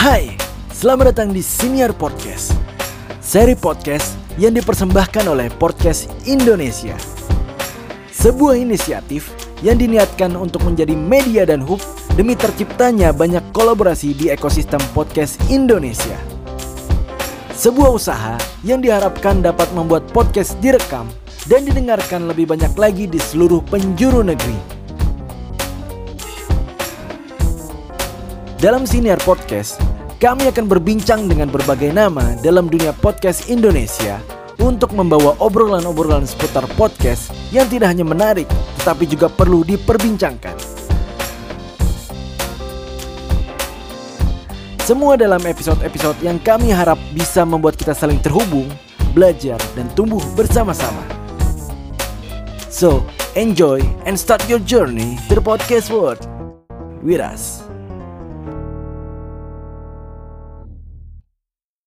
Hai, selamat datang di Senior Podcast Seri podcast yang dipersembahkan oleh Podcast Indonesia. Sebuah inisiatif yang diniatkan untuk menjadi media dan hub Demi terciptanya banyak kolaborasi di ekosistem podcast Indonesia. Sebuah usaha yang diharapkan dapat membuat podcast direkam dan didengarkan lebih banyak lagi di seluruh penjuru negeri Dalam Siniar Podcast, kami akan berbincang dengan berbagai nama dalam dunia podcast Indonesia untuk membawa obrolan-obrolan seputar podcast yang tidak hanya menarik, tetapi juga perlu diperbincangkan. Semua dalam episode-episode yang kami harap bisa membuat kita saling terhubung, belajar, dan tumbuh bersama-sama. So, enjoy and start your journey to the podcast world with us.